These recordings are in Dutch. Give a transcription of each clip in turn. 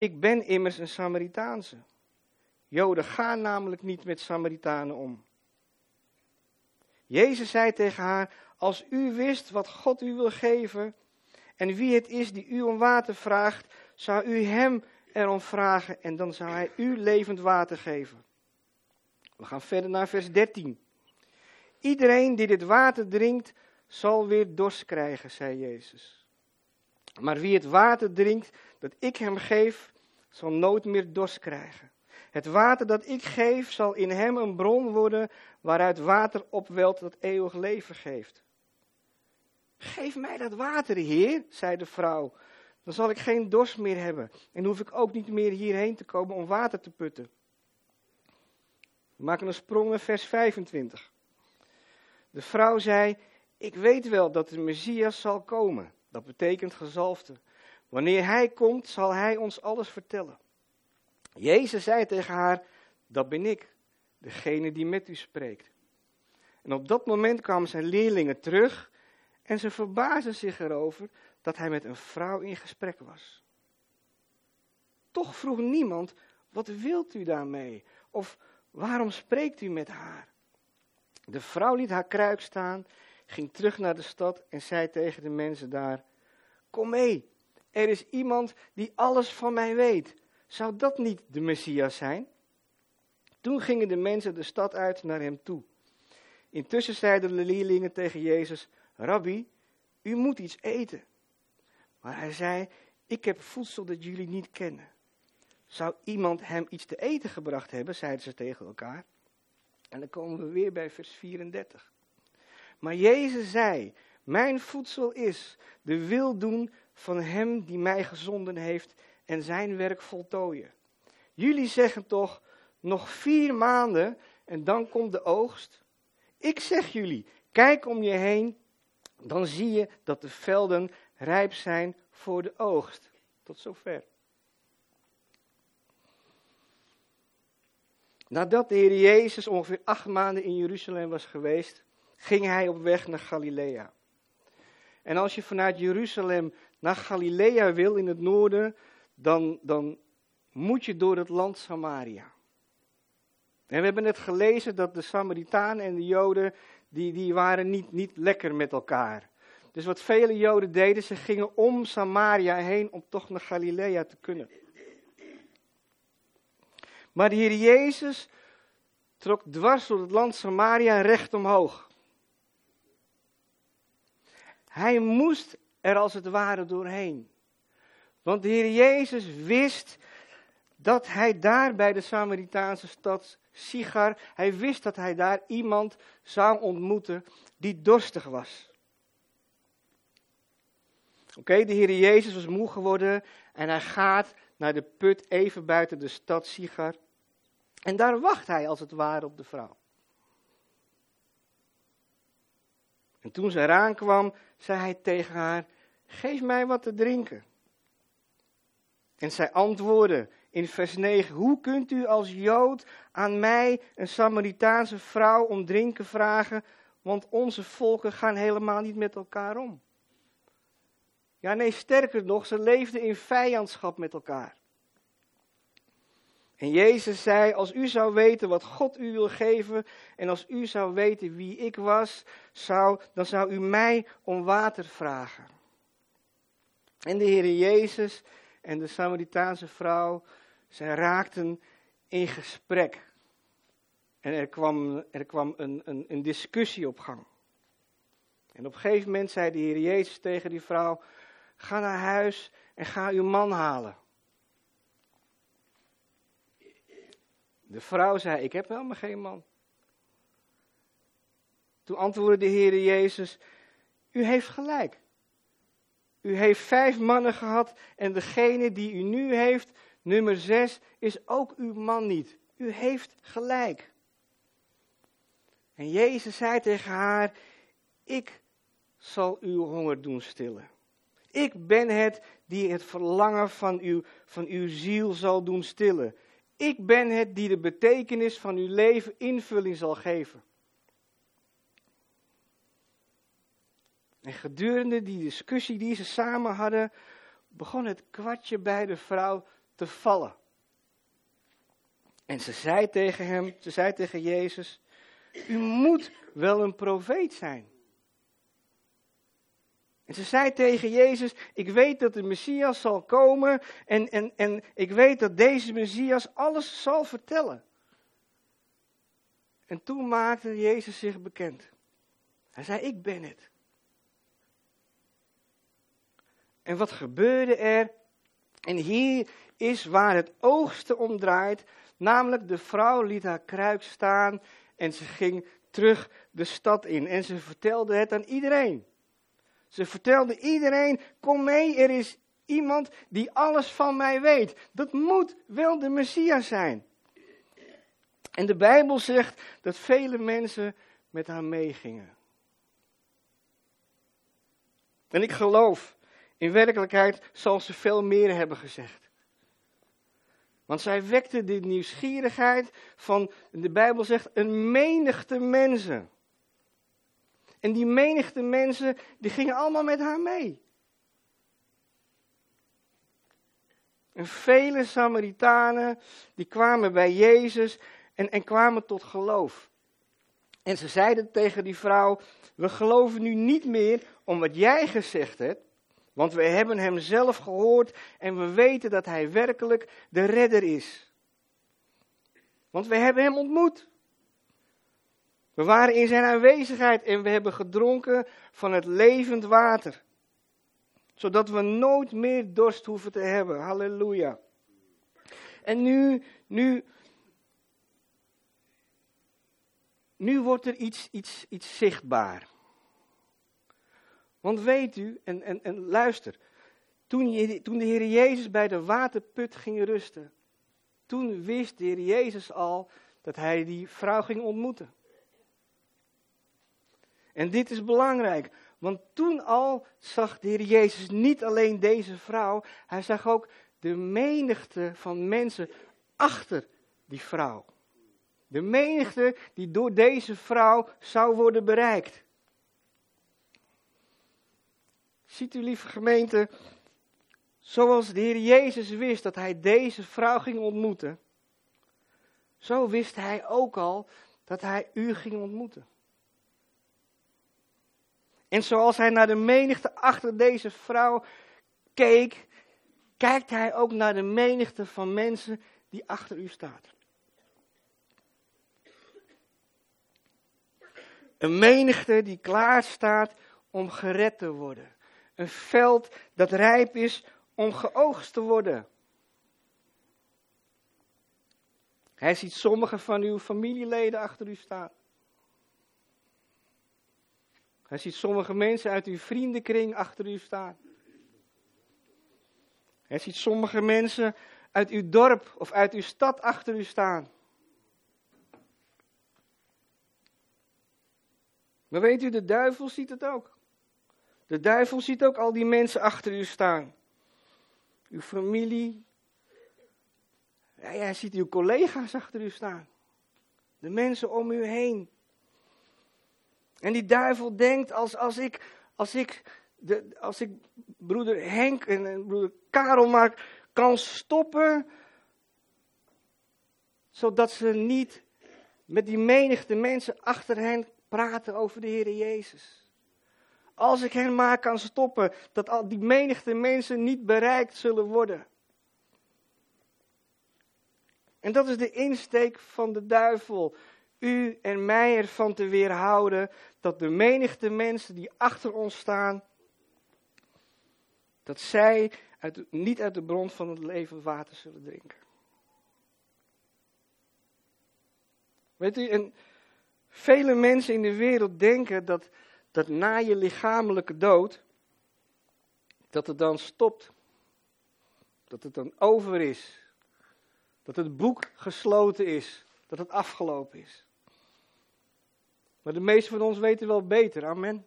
Ik ben immers een Samaritaanse. Joden gaan namelijk niet met Samaritanen om. Jezus zei tegen haar: Als u wist wat God u wil geven en wie het is die u om water vraagt, zou u hem erom vragen en dan zou hij u levend water geven. We gaan verder naar vers 13. Iedereen die dit water drinkt, zal weer dorst krijgen, zei Jezus. Maar wie het water drinkt dat ik hem geef, zal nooit meer dorst krijgen. Het water dat ik geef zal in hem een bron worden waaruit water opwelt dat eeuwig leven geeft. Geef mij dat water, Heer, zei de vrouw. Dan zal ik geen dorst meer hebben en hoef ik ook niet meer hierheen te komen om water te putten. We maken een sprong naar vers 25. De vrouw zei: Ik weet wel dat de Messias zal komen. Dat betekent gezalfde. Wanneer hij komt, zal hij ons alles vertellen. Jezus zei tegen haar: Dat ben ik, degene die met u spreekt. En op dat moment kwamen zijn leerlingen terug en ze verbaasden zich erover dat hij met een vrouw in gesprek was. Toch vroeg niemand: Wat wilt u daarmee? Of waarom spreekt u met haar? De vrouw liet haar kruik staan, ging terug naar de stad en zei tegen de mensen daar: Kom mee, er is iemand die alles van mij weet. Zou dat niet de Messias zijn? Toen gingen de mensen de stad uit naar hem toe. Intussen zeiden de leerlingen tegen Jezus: Rabbi, u moet iets eten. Maar hij zei: Ik heb voedsel dat jullie niet kennen. Zou iemand hem iets te eten gebracht hebben? zeiden ze tegen elkaar. En dan komen we weer bij vers 34. Maar Jezus zei: Mijn voedsel is de wil doen van hem die mij gezonden heeft en zijn werk voltooien. Jullie zeggen toch nog vier maanden en dan komt de oogst? Ik zeg jullie, kijk om je heen, dan zie je dat de velden rijp zijn voor de oogst. Tot zover. Nadat de Heer Jezus ongeveer acht maanden in Jeruzalem was geweest, ging hij op weg naar Galilea. En als je vanuit Jeruzalem naar Galilea wil in het noorden, dan, dan moet je door het land Samaria. En we hebben net gelezen dat de Samaritanen en de Joden, die, die waren niet, niet lekker met elkaar. Dus wat vele Joden deden, ze gingen om Samaria heen om toch naar Galilea te kunnen. Maar de Heer Jezus trok dwars door het land Samaria recht omhoog. Hij moest er als het ware doorheen. Want de Heer Jezus wist dat hij daar bij de Samaritaanse stad Sigar, hij wist dat hij daar iemand zou ontmoeten die dorstig was. Oké, de Heer Jezus was moe geworden en hij gaat naar de put even buiten de stad Sigar. En daar wacht hij als het ware op de vrouw. En toen ze eraan kwam, zei hij tegen haar: Geef mij wat te drinken. En zij antwoordde in vers 9: Hoe kunt u als Jood aan mij, een Samaritaanse vrouw, om drinken vragen? Want onze volken gaan helemaal niet met elkaar om. Ja, nee, sterker nog, ze leefden in vijandschap met elkaar. En Jezus zei, als u zou weten wat God u wil geven en als u zou weten wie ik was, zou, dan zou u mij om water vragen. En de Heer Jezus en de Samaritaanse vrouw, zij raakten in gesprek. En er kwam, er kwam een, een, een discussie op gang. En op een gegeven moment zei de Heer Jezus tegen die vrouw, ga naar huis en ga uw man halen. De vrouw zei, ik heb helemaal geen man. Toen antwoordde de Heer Jezus, u heeft gelijk. U heeft vijf mannen gehad en degene die u nu heeft, nummer zes, is ook uw man niet. U heeft gelijk. En Jezus zei tegen haar, ik zal uw honger doen stillen. Ik ben het die het verlangen van uw, van uw ziel zal doen stillen. Ik ben het die de betekenis van uw leven invulling zal geven. En gedurende die discussie die ze samen hadden, begon het kwartje bij de vrouw te vallen. En ze zei tegen hem, ze zei tegen Jezus, u moet wel een profeet zijn. En ze zei tegen Jezus, ik weet dat de Messias zal komen en, en, en ik weet dat deze Messias alles zal vertellen. En toen maakte Jezus zich bekend. Hij zei, ik ben het. En wat gebeurde er? En hier is waar het oogste om draait. Namelijk de vrouw liet haar kruik staan en ze ging terug de stad in. En ze vertelde het aan iedereen. Ze vertelde iedereen, kom mee, er is iemand die alles van mij weet. Dat moet wel de Messias zijn. En de Bijbel zegt dat vele mensen met haar meegingen. En ik geloof, in werkelijkheid zal ze veel meer hebben gezegd. Want zij wekte de nieuwsgierigheid van, de Bijbel zegt, een menigte mensen. En die menigte mensen, die gingen allemaal met haar mee. En vele Samaritanen, die kwamen bij Jezus en, en kwamen tot geloof. En ze zeiden tegen die vrouw, we geloven nu niet meer om wat jij gezegd hebt, want we hebben hem zelf gehoord en we weten dat hij werkelijk de redder is. Want we hebben hem ontmoet. We waren in zijn aanwezigheid en we hebben gedronken van het levend water. Zodat we nooit meer dorst hoeven te hebben. Halleluja. En nu, nu, nu wordt er iets, iets, iets zichtbaar. Want weet u, en, en, en luister, toen, je, toen de Heer Jezus bij de waterput ging rusten, toen wist de Heer Jezus al dat hij die vrouw ging ontmoeten. En dit is belangrijk, want toen al zag de Heer Jezus niet alleen deze vrouw, hij zag ook de menigte van mensen achter die vrouw. De menigte die door deze vrouw zou worden bereikt. Ziet u, lieve gemeente, zoals de Heer Jezus wist dat hij deze vrouw ging ontmoeten, zo wist hij ook al dat hij u ging ontmoeten. En zoals hij naar de menigte achter deze vrouw keek, kijkt hij ook naar de menigte van mensen die achter u staat. Een menigte die klaar staat om gered te worden. Een veld dat rijp is om geoogst te worden. Hij ziet sommige van uw familieleden achter u staan. Hij ziet sommige mensen uit uw vriendenkring achter u staan. Hij ziet sommige mensen uit uw dorp of uit uw stad achter u staan. Maar weet u, de duivel ziet het ook. De duivel ziet ook al die mensen achter u staan. Uw familie. Ja, hij ziet uw collega's achter u staan. De mensen om u heen. En die duivel denkt, als, als ik, als ik, de, als ik broeder Henk en broeder Karel maar kan stoppen, zodat ze niet met die menigte mensen achter hen praten over de Heer Jezus. Als ik hen maar kan stoppen, dat al die menigte mensen niet bereikt zullen worden. En dat is de insteek van de duivel u en mij ervan te weerhouden dat de menigte mensen die achter ons staan, dat zij niet uit de bron van het leven water zullen drinken. Weet u, en vele mensen in de wereld denken dat, dat na je lichamelijke dood, dat het dan stopt. Dat het dan over is. Dat het boek gesloten is. Dat het afgelopen is. Maar de meesten van ons weten wel beter, amen.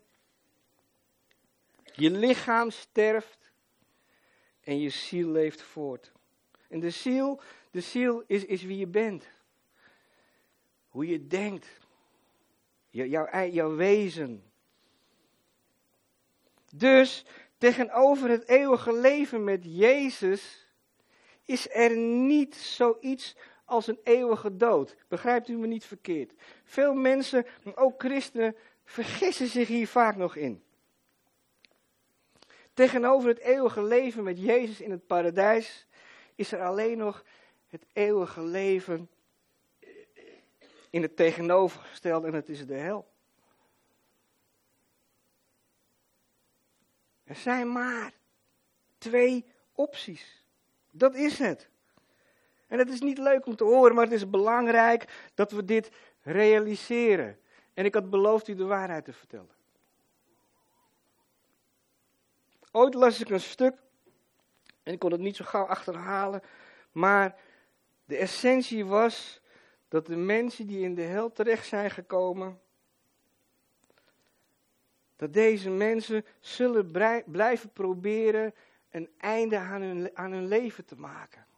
Je lichaam sterft en je ziel leeft voort. En de ziel, de ziel is, is wie je bent. Hoe je denkt. Jouw, jouw wezen. Dus tegenover het eeuwige leven met Jezus is er niet zoiets als een eeuwige dood. Begrijpt u me niet verkeerd? Veel mensen, ook christenen, vergissen zich hier vaak nog in. Tegenover het eeuwige leven met Jezus in het paradijs is er alleen nog het eeuwige leven in het tegenovergestelde en het is de hel. Er zijn maar twee opties. Dat is het. En het is niet leuk om te horen, maar het is belangrijk dat we dit realiseren. En ik had beloofd u de waarheid te vertellen. Ooit las ik een stuk, en ik kon het niet zo gauw achterhalen, maar de essentie was dat de mensen die in de hel terecht zijn gekomen, dat deze mensen zullen blijven proberen een einde aan hun, aan hun leven te maken.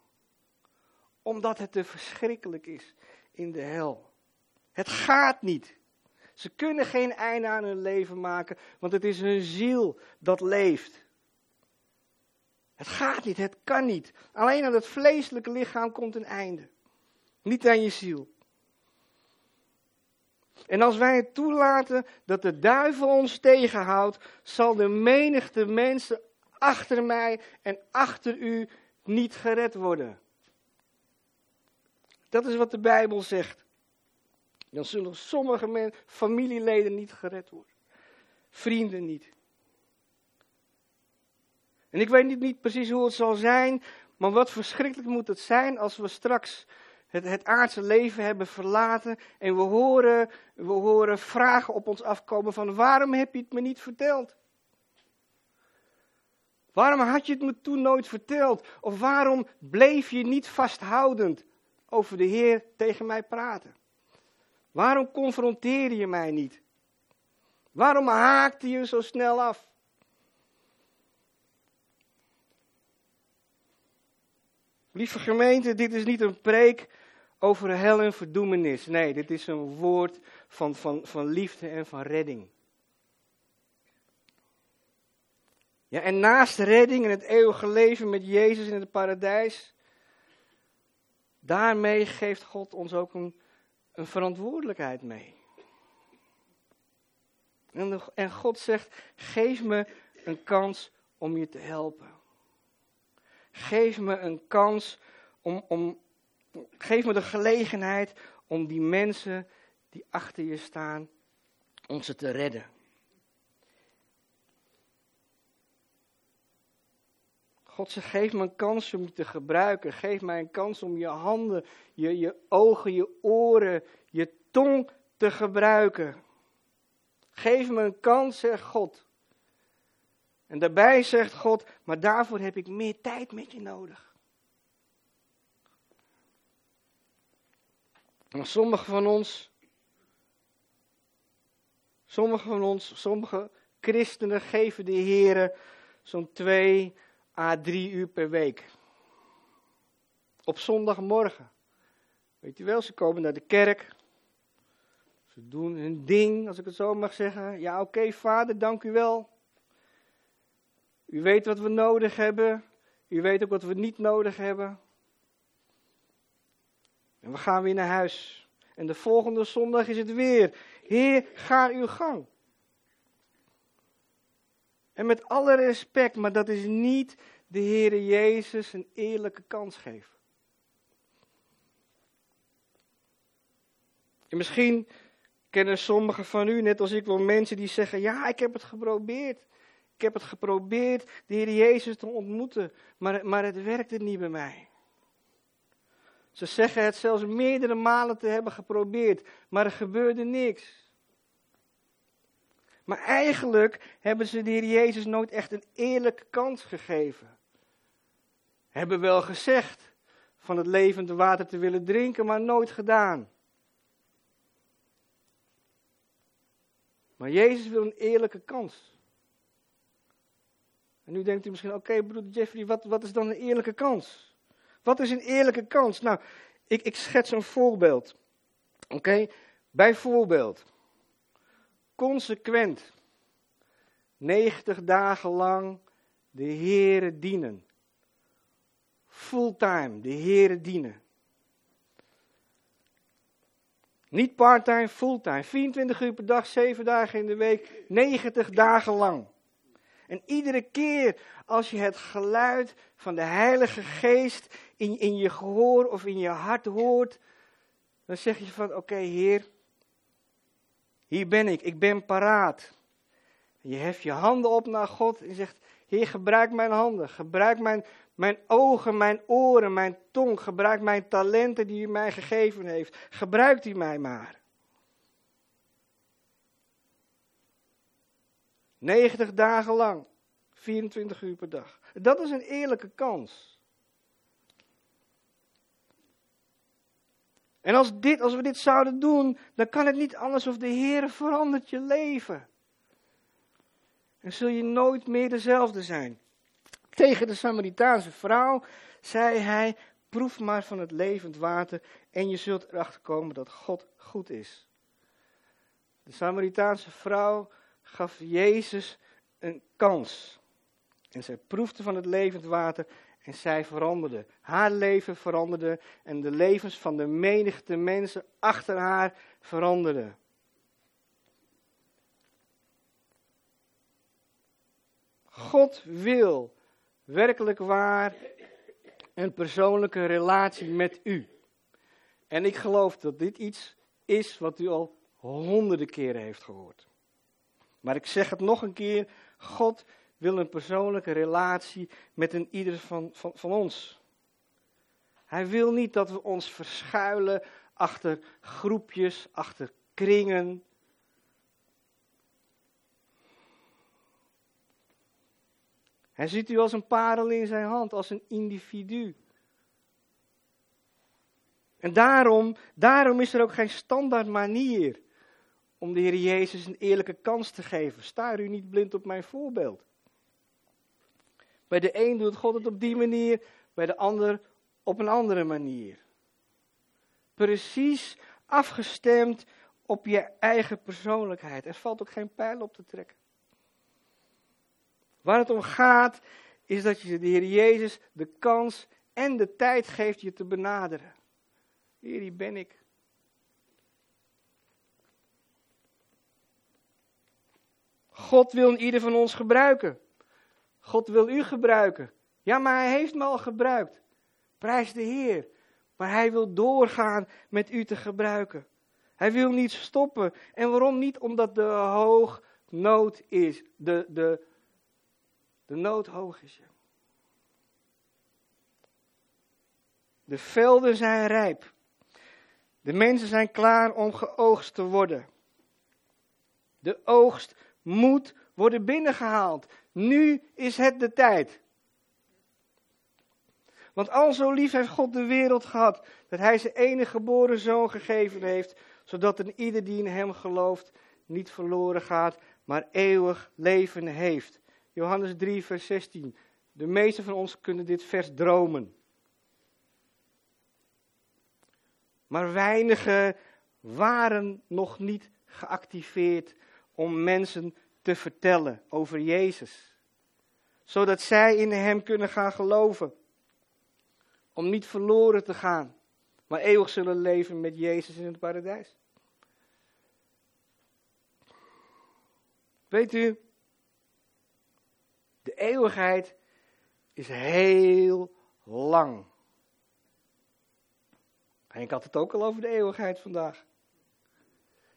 Omdat het te verschrikkelijk is in de hel. Het gaat niet. Ze kunnen geen einde aan hun leven maken, want het is hun ziel dat leeft. Het gaat niet, het kan niet. Alleen aan het vleeselijke lichaam komt een einde. Niet aan je ziel. En als wij het toelaten dat de duivel ons tegenhoudt, zal de menigte mensen achter mij en achter u niet gered worden. Dat is wat de Bijbel zegt. Dan zullen sommige familieleden niet gered worden. Vrienden niet. En ik weet niet, niet precies hoe het zal zijn, maar wat verschrikkelijk moet het zijn als we straks het, het aardse leven hebben verlaten en we horen, we horen vragen op ons afkomen van waarom heb je het me niet verteld? Waarom had je het me toen nooit verteld? Of waarom bleef je niet vasthoudend over de Heer tegen mij praten? Waarom confronteerde je mij niet? Waarom haakte je zo snel af? Lieve gemeente, dit is niet een preek over hel en verdoemenis. Nee, dit is een woord van, van, van liefde en van redding. Ja, en naast redding en het eeuwige leven met Jezus in het paradijs, daarmee geeft God ons ook een, een verantwoordelijkheid mee. En, en God zegt, geef me een kans om je te helpen. Geef me een kans om, om, geef me de gelegenheid om die mensen die achter je staan, om ze te redden. God zegt, geef me een kans om je te gebruiken. Geef mij een kans om je handen, je, je ogen, je oren, je tong te gebruiken. Geef me een kans, zegt God. En daarbij zegt God, maar daarvoor heb ik meer tijd met je nodig. En sommigen van ons, sommigen van ons, sommige christenen geven de Heeren zo'n twee à drie uur per week. Op zondagmorgen. Weet je wel, ze komen naar de kerk. Ze doen hun ding, als ik het zo mag zeggen. Ja, oké, vader, dank u wel. U weet wat we nodig hebben. U weet ook wat we niet nodig hebben. En we gaan weer naar huis. En de volgende zondag is het weer. Heer, ga uw gang. En met alle respect, maar dat is niet de Heere Jezus een eerlijke kans geven. En misschien kennen sommigen van u, net als ik, wel mensen die zeggen: Ja, ik heb het geprobeerd. Ik heb het geprobeerd de Heer Jezus te ontmoeten, maar, maar het werkte niet bij mij. Ze zeggen het zelfs meerdere malen te hebben geprobeerd, maar er gebeurde niks. Maar eigenlijk hebben ze de Heer Jezus nooit echt een eerlijke kans gegeven. Hebben wel gezegd van het levende water te willen drinken, maar nooit gedaan. Maar Jezus wil een eerlijke kans. En nu denkt u misschien, oké broeder Jeffrey, wat, wat is dan een eerlijke kans? Wat is een eerlijke kans? Nou, ik, ik schets een voorbeeld. Oké, bijvoorbeeld, consequent, 90 dagen lang de Here dienen. fulltime de Heere dienen. Niet parttime, fulltime. 24 uur per dag, 7 dagen in de week, 90 dagen lang. En iedere keer als je het geluid van de Heilige Geest in, in je gehoor of in je hart hoort, dan zeg je van oké Heer, hier ben ik, ik ben paraat. Je heft je handen op naar God en zegt, Heer gebruik mijn handen, gebruik mijn, mijn ogen, mijn oren, mijn tong, gebruik mijn talenten die u mij gegeven heeft. Gebruikt u mij maar. 90 dagen lang, 24 uur per dag. Dat is een eerlijke kans. En als, dit, als we dit zouden doen, dan kan het niet anders of de Heer verandert je leven. En zul je nooit meer dezelfde zijn. Tegen de Samaritaanse vrouw zei hij: Proef maar van het levend water en je zult erachter komen dat God goed is. De Samaritaanse vrouw gaf Jezus een kans. En zij proefde van het levend water en zij veranderde. Haar leven veranderde en de levens van de menigte mensen achter haar veranderden. God wil werkelijk waar een persoonlijke relatie met u. En ik geloof dat dit iets is wat u al honderden keren heeft gehoord. Maar ik zeg het nog een keer: God wil een persoonlijke relatie met een ieder van, van, van ons. Hij wil niet dat we ons verschuilen achter groepjes, achter kringen. Hij ziet u als een parel in zijn hand, als een individu. En daarom, daarom is er ook geen standaard manier om de Heer Jezus een eerlijke kans te geven. Sta u niet blind op mijn voorbeeld. Bij de een doet God het op die manier, bij de ander op een andere manier. Precies afgestemd op je eigen persoonlijkheid. Er valt ook geen pijl op te trekken. Waar het om gaat, is dat je de Heer Jezus de kans en de tijd geeft je te benaderen. Heer, hier ben ik. God wil ieder van ons gebruiken. God wil u gebruiken. Ja, maar hij heeft me al gebruikt. Prijs de Heer. Maar hij wil doorgaan met u te gebruiken. Hij wil niet stoppen. En waarom niet? Omdat de hoog nood is. De, de, de nood hoog is. De velden zijn rijp. De mensen zijn klaar om geoogst te worden. De oogst moet worden binnengehaald. Nu is het de tijd. Want al zo lief heeft God de wereld gehad, dat hij zijn enige geboren zoon gegeven heeft, zodat een ieder die in hem gelooft niet verloren gaat, maar eeuwig leven heeft. Johannes 3, vers 16. De meeste van ons kunnen dit vers dromen. Maar weinigen waren nog niet geactiveerd om mensen te vertellen over Jezus. Zodat zij in Hem kunnen gaan geloven. Om niet verloren te gaan, maar eeuwig zullen leven met Jezus in het paradijs. Weet u, de eeuwigheid is heel lang. En ik had het ook al over de eeuwigheid vandaag.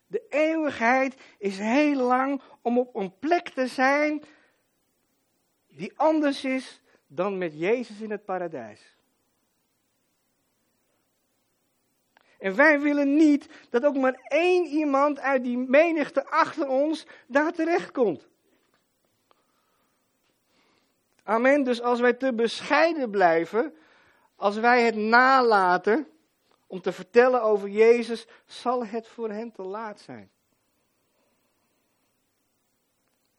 De eeuwigheid is heel lang om op een plek te zijn die anders is dan met Jezus in het paradijs. En wij willen niet dat ook maar één iemand uit die menigte achter ons daar terecht komt. Amen. Dus als wij te bescheiden blijven, als wij het nalaten, om te vertellen over Jezus, zal het voor hen te laat zijn.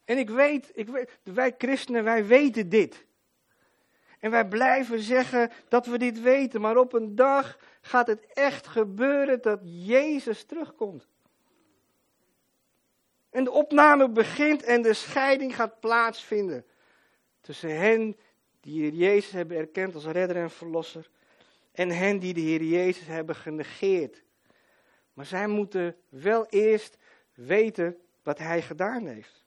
En ik weet, ik weet, wij christenen, wij weten dit. En wij blijven zeggen dat we dit weten, maar op een dag gaat het echt gebeuren dat Jezus terugkomt. En de opname begint en de scheiding gaat plaatsvinden tussen hen die Jezus hebben erkend als redder en verlosser. En hen die de Heer Jezus hebben genegeerd. Maar zij moeten wel eerst weten wat Hij gedaan heeft.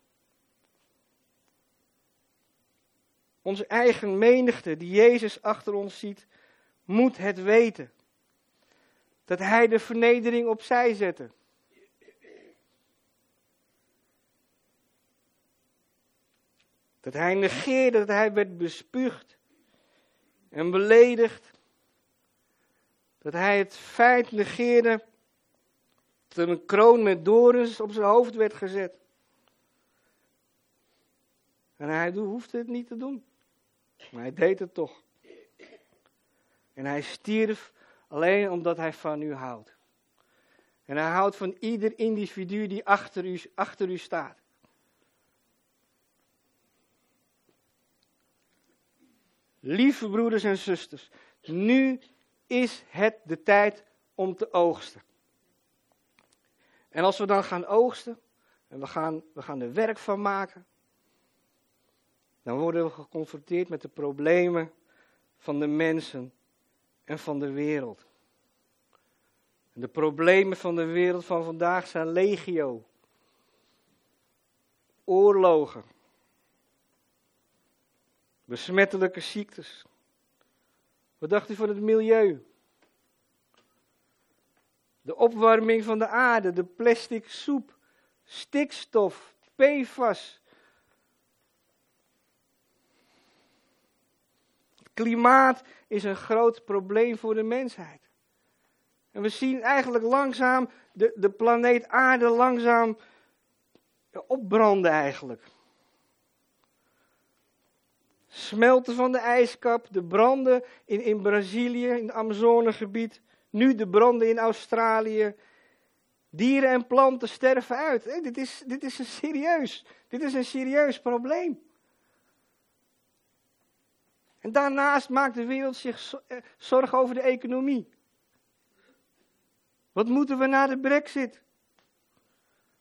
Onze eigen menigte die Jezus achter ons ziet, moet het weten. Dat Hij de vernedering opzij zette. Dat hij negeerde, dat hij werd bespuugd en beledigd. Dat hij het feit negeerde dat een kroon met dorens op zijn hoofd werd gezet. En hij hoefde het niet te doen. Maar hij deed het toch. En hij stierf alleen omdat hij van u houdt. En hij houdt van ieder individu die achter u, achter u staat. Lieve broeders en zusters, nu is het de tijd om te oogsten. En als we dan gaan oogsten, en we gaan, we gaan er werk van maken, dan worden we geconfronteerd met de problemen van de mensen en van de wereld. En de problemen van de wereld van vandaag zijn legio. Oorlogen, Besmettelijke ziektes. Wat dacht u van het milieu? De opwarming van de aarde, de plastic soep, stikstof, PFAS. Het klimaat is een groot probleem voor de mensheid. En we zien eigenlijk langzaam de, de planeet aarde langzaam opbranden eigenlijk. Smelten van de ijskap, de branden in, in Brazilië, in het Amazonegebied, nu de branden in Australië. Dieren en planten sterven uit. dit, is, dit is een serieus, dit is een serieus probleem. En daarnaast maakt de wereld zich eh, zorgen over de economie. Wat moeten we na de brexit?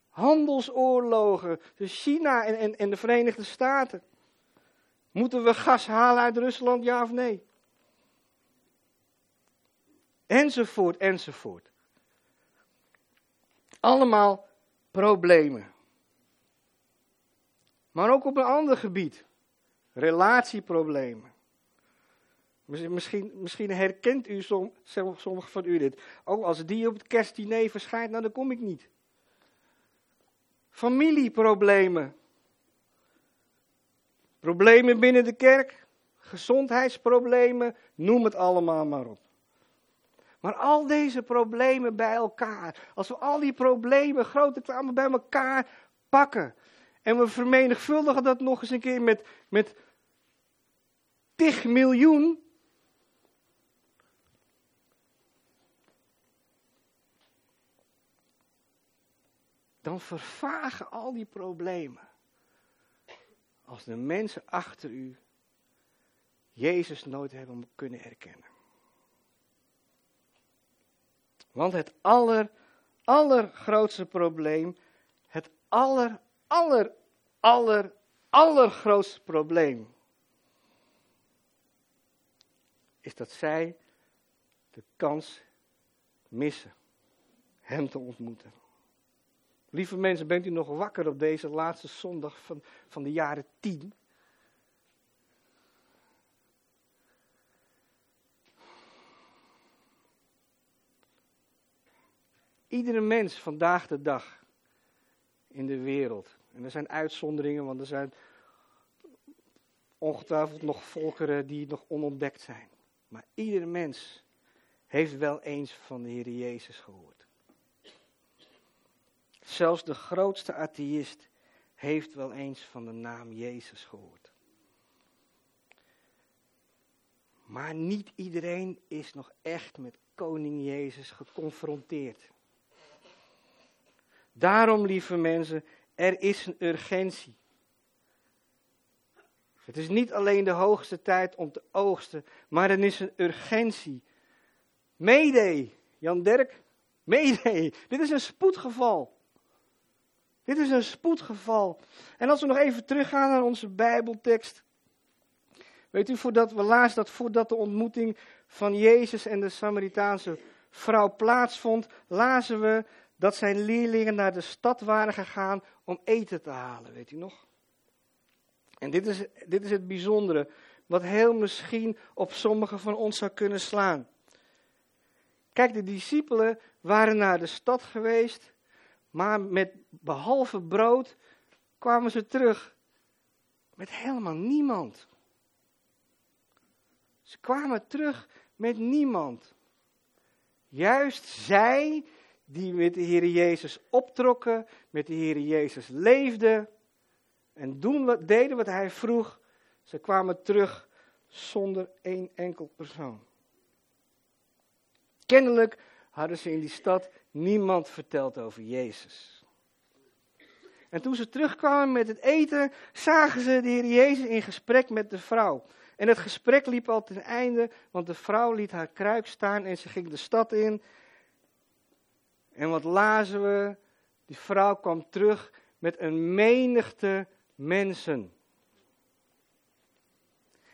Handelsoorlogen tussen China en, en, en de Verenigde Staten. Moeten we gas halen uit Rusland, ja of nee? Enzovoort, enzovoort. Allemaal problemen. Maar ook op een ander gebied. Relatieproblemen. Misschien, misschien herkent u, som, sommigen van u dit. Oh, als die op het kerstdiner verschijnt, nou dan kom ik niet. Familieproblemen. Problemen binnen de kerk, gezondheidsproblemen, noem het allemaal maar op. Maar al deze problemen bij elkaar, als we al die problemen, grote kwamen bij elkaar pakken. En we vermenigvuldigen dat nog eens een keer met, met tig miljoen. Dan vervagen al die problemen als de mensen achter u Jezus nooit hebben kunnen erkennen. Want het aller, allergrootste probleem, het aller, aller, aller, allergrootste probleem, is dat zij de kans missen Hem te ontmoeten. Lieve mensen, bent u nog wakker op deze laatste zondag van, van de jaren tien? Iedere mens vandaag de dag in de wereld. En er zijn uitzonderingen, want er zijn ongetwijfeld nog volkeren die nog onontdekt zijn. Maar iedere mens heeft wel eens van de Heer Jezus gehoord. Zelfs de grootste atheïst heeft wel eens van de naam Jezus gehoord. Maar niet iedereen is nog echt met koning Jezus geconfronteerd. Daarom, lieve mensen, er is een urgentie. Het is niet alleen de hoogste tijd om te oogsten, maar er is een urgentie. Mede, Jan Dirk, mede. Dit is een spoedgeval. Dit is een spoedgeval. En als we nog even teruggaan naar onze Bijbeltekst. Weet u, voordat we laatst dat voordat de ontmoeting van Jezus en de Samaritaanse vrouw plaatsvond, lazen we dat zijn leerlingen naar de stad waren gegaan om eten te halen, weet u nog? En dit is, dit is het bijzondere, wat heel misschien op sommigen van ons zou kunnen slaan. Kijk, de discipelen waren naar de stad geweest, maar met behalve brood kwamen ze terug met helemaal niemand. Ze kwamen terug met niemand. Juist zij die met de Heer Jezus optrokken, met de Heer Jezus leefden en doen wat, deden wat Hij vroeg, ze kwamen terug zonder één enkel persoon. Kennelijk hadden ze in die stad niemand verteld over Jezus. En toen ze terugkwamen met het eten, zagen ze de Heer Jezus in gesprek met de vrouw. En het gesprek liep al ten einde, want de vrouw liet haar kruik staan en ze ging de stad in. En wat lazen we? Die vrouw kwam terug met een menigte mensen.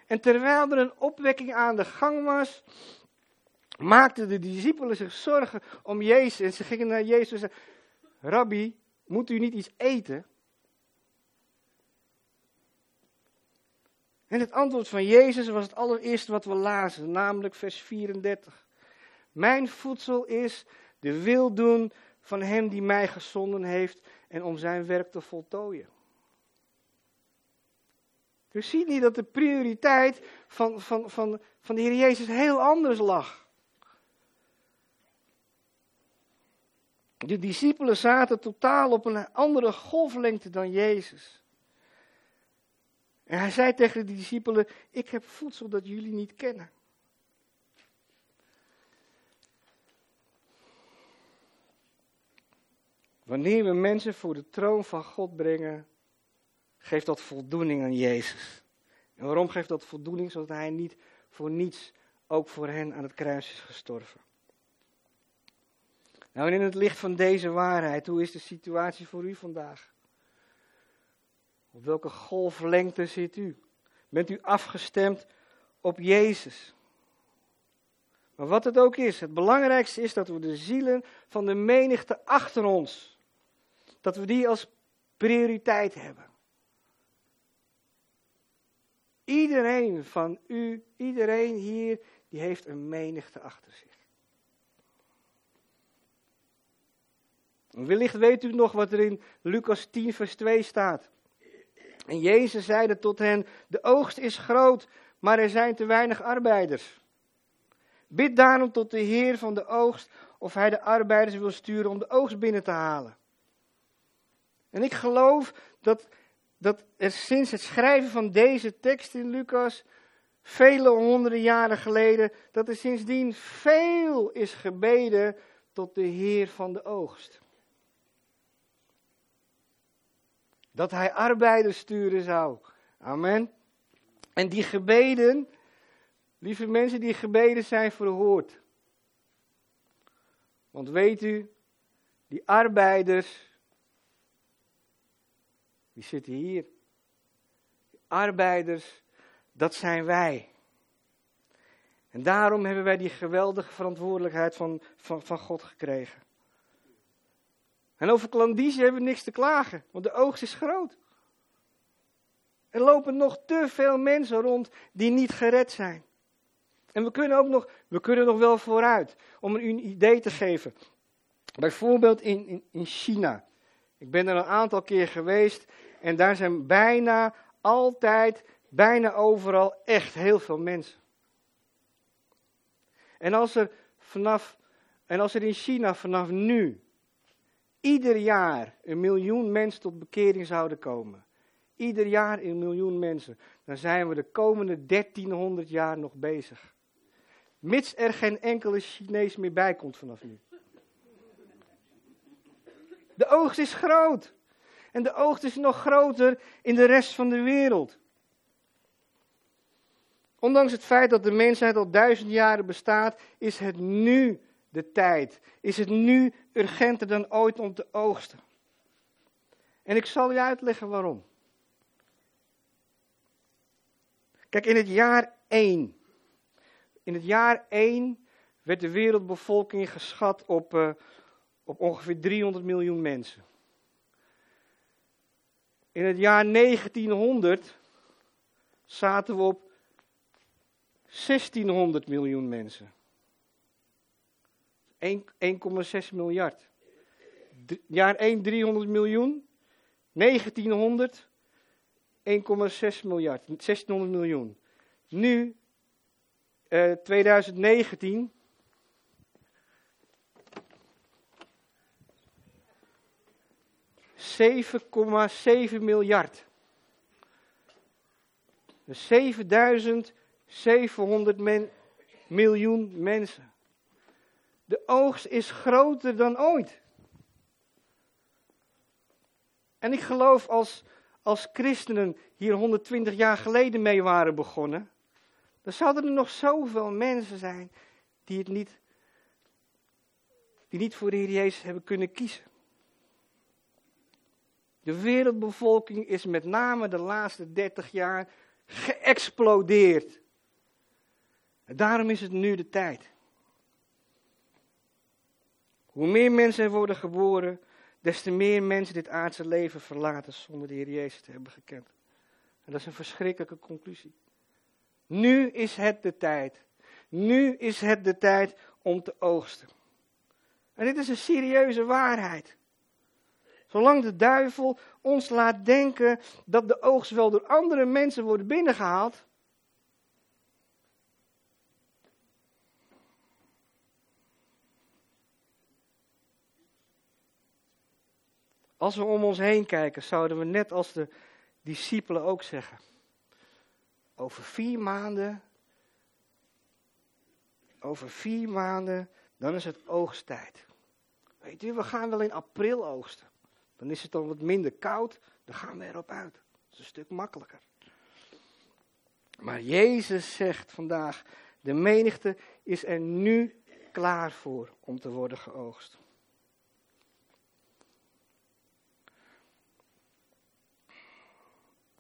En terwijl er een opwekking aan de gang was, maakten de discipelen zich zorgen om Jezus. En ze gingen naar Jezus en zeiden, Rabbi, moet u niet iets eten? En het antwoord van Jezus was het allereerste wat we lazen, namelijk vers 34. Mijn voedsel is de wil doen van hem die mij gezonden heeft en om zijn werk te voltooien. U ziet niet dat de prioriteit van, van, van, van de Heer Jezus heel anders lag. De discipelen zaten totaal op een andere golflengte dan Jezus. En hij zei tegen de discipelen: Ik heb voedsel dat jullie niet kennen. Wanneer we mensen voor de troon van God brengen, geeft dat voldoening aan Jezus. En waarom geeft dat voldoening? Zodat hij niet voor niets ook voor hen aan het kruis is gestorven. Nou, in het licht van deze waarheid, hoe is de situatie voor u vandaag? Op welke golflengte zit u? Bent u afgestemd op Jezus? Maar wat het ook is, het belangrijkste is dat we de zielen van de menigte achter ons, dat we die als prioriteit hebben. Iedereen van u, iedereen hier, die heeft een menigte achter zich. Wellicht weet u nog wat er in Lucas 10, vers 2 staat. En Jezus zeide tot hen: De oogst is groot, maar er zijn te weinig arbeiders. Bid daarom tot de Heer van de oogst of hij de arbeiders wil sturen om de oogst binnen te halen. En ik geloof dat, dat er sinds het schrijven van deze tekst in Lucas, vele honderden jaren geleden, dat er sindsdien veel is gebeden tot de Heer van de oogst. Dat hij arbeiders sturen zou. Amen. En die gebeden, lieve mensen, die gebeden zijn verhoord. Want weet u, die arbeiders, die zitten hier. Die arbeiders, dat zijn wij. En daarom hebben wij die geweldige verantwoordelijkheid van, van, van God gekregen. En over klandizie hebben we niks te klagen, want de oogst is groot. Er lopen nog te veel mensen rond die niet gered zijn. En we kunnen ook nog, we kunnen nog wel vooruit, om een idee te geven. Bijvoorbeeld in, in, in China. Ik ben er een aantal keer geweest en daar zijn bijna altijd, bijna overal echt heel veel mensen. En als er vanaf, en als er in China vanaf nu ieder jaar een miljoen mensen tot bekering zouden komen, ieder jaar een miljoen mensen, dan zijn we de komende 1300 jaar nog bezig. Mits er geen enkele Chinees meer bij komt vanaf nu. De oogst is groot. En de oogst is nog groter in de rest van de wereld. Ondanks het feit dat de mensheid al duizend jaren bestaat, is het nu de tijd? Is het nu urgenter dan ooit om te oogsten? En ik zal je uitleggen waarom. Kijk, in het jaar 1. In het jaar 1 werd de wereldbevolking geschat op, uh, op ongeveer 300 miljoen mensen. In het jaar 1900 zaten we op 1600 miljoen mensen. 1,6 miljard. Jaar 1 300 miljoen. 1900 1,6 miljard. 1600 miljoen. Nu, uh, 2019. ...7,7 miljard. Dus 7700 men, miljoen mensen. De oogst is groter dan ooit. En ik geloof als, als christenen hier 120 jaar geleden mee waren begonnen, dan zouden er nog zoveel mensen zijn die het niet, die niet voor de Heer Jezus hebben kunnen kiezen. De wereldbevolking is met name de laatste 30 jaar geëxplodeerd. En daarom is het nu de tijd. Hoe meer mensen er worden geboren, des te meer mensen dit aardse leven verlaten zonder de Heer Jezus te hebben gekend. En dat is een verschrikkelijke conclusie. Nu is het de tijd. Nu is het de tijd om te oogsten. En dit is een serieuze waarheid. Zolang de duivel ons laat denken dat de oogst wel door andere mensen wordt binnengehaald. Als we om ons heen kijken, zouden we net als de discipelen ook zeggen. Over vier maanden, over vier maanden, dan is het oogsttijd. Weet u, we gaan wel in april oogsten. Dan is het dan wat minder koud, dan gaan we erop uit. Dat is een stuk makkelijker. Maar Jezus zegt vandaag, de menigte is er nu klaar voor om te worden geoogst.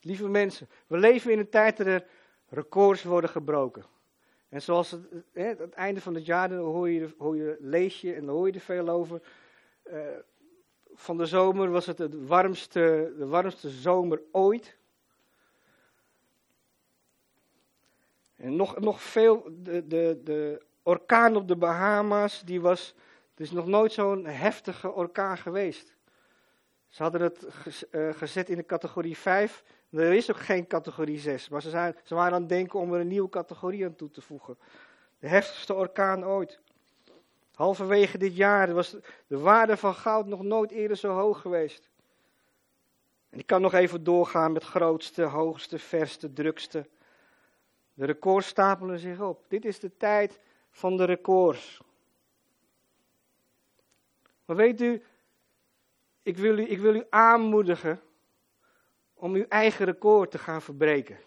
Lieve mensen, we leven in een tijd dat er records worden gebroken. En zoals het, hè, het einde van het jaar, dan hoor je, hoor je, lees je en dan hoor je er veel over. Uh, van de zomer was het, het warmste, de warmste zomer ooit. En nog, nog veel, de, de, de orkaan op de Bahama's, die was, er is nog nooit zo'n heftige orkaan geweest. Ze hadden het uh, gezet in de categorie 5. Er is ook geen categorie 6, maar ze, zijn, ze waren aan het denken om er een nieuwe categorie aan toe te voegen. De heftigste orkaan ooit. Halverwege dit jaar was de waarde van goud nog nooit eerder zo hoog geweest. En ik kan nog even doorgaan met grootste, hoogste, verste, drukste. De records stapelen zich op. Dit is de tijd van de records. Maar weet u, ik wil u, ik wil u aanmoedigen om uw eigen record te gaan verbreken.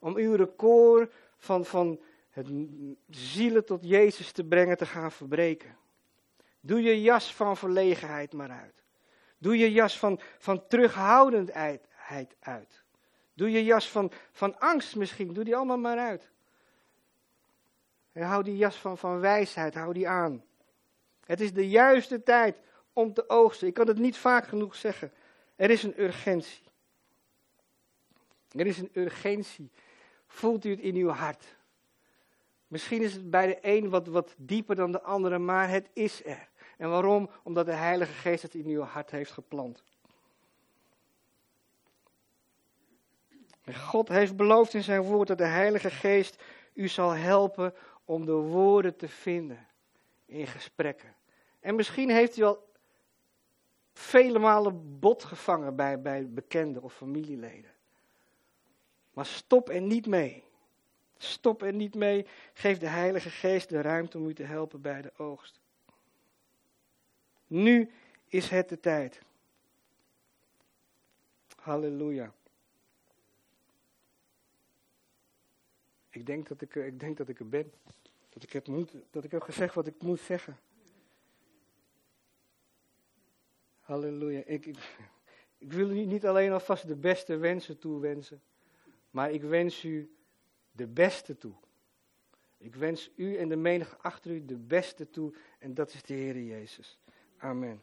Om uw record van, van het zielen tot Jezus te brengen te gaan verbreken. Doe je jas van verlegenheid maar uit. Doe je jas van, van terughoudendheid uit. Doe je jas van, van angst misschien, doe die allemaal maar uit. En hou die jas van, van wijsheid, hou die aan. Het is de juiste tijd om te oogsten. Ik kan het niet vaak genoeg zeggen. Er is een urgentie. Er is een urgentie. Voelt u het in uw hart? Misschien is het bij de een wat, wat dieper dan de andere, maar het is er. En waarom? Omdat de Heilige Geest het in uw hart heeft geplant. God heeft beloofd in zijn woord dat de Heilige Geest u zal helpen om de woorden te vinden in gesprekken. En misschien heeft u al vele malen bot gevangen bij, bij bekenden of familieleden. Maar stop er niet mee. Stop er niet mee. Geef de Heilige Geest de ruimte om u te helpen bij de oogst. Nu is het de tijd. Halleluja. Ik denk dat ik, ik, denk dat ik er ben. Dat ik, heb moet, dat ik heb gezegd wat ik moet zeggen. Halleluja. Ik, ik, ik wil u niet alleen alvast de beste wensen toewensen. Maar ik wens u de beste toe. Ik wens u en de menige achter u de beste toe. En dat is de Heer Jezus. Amen.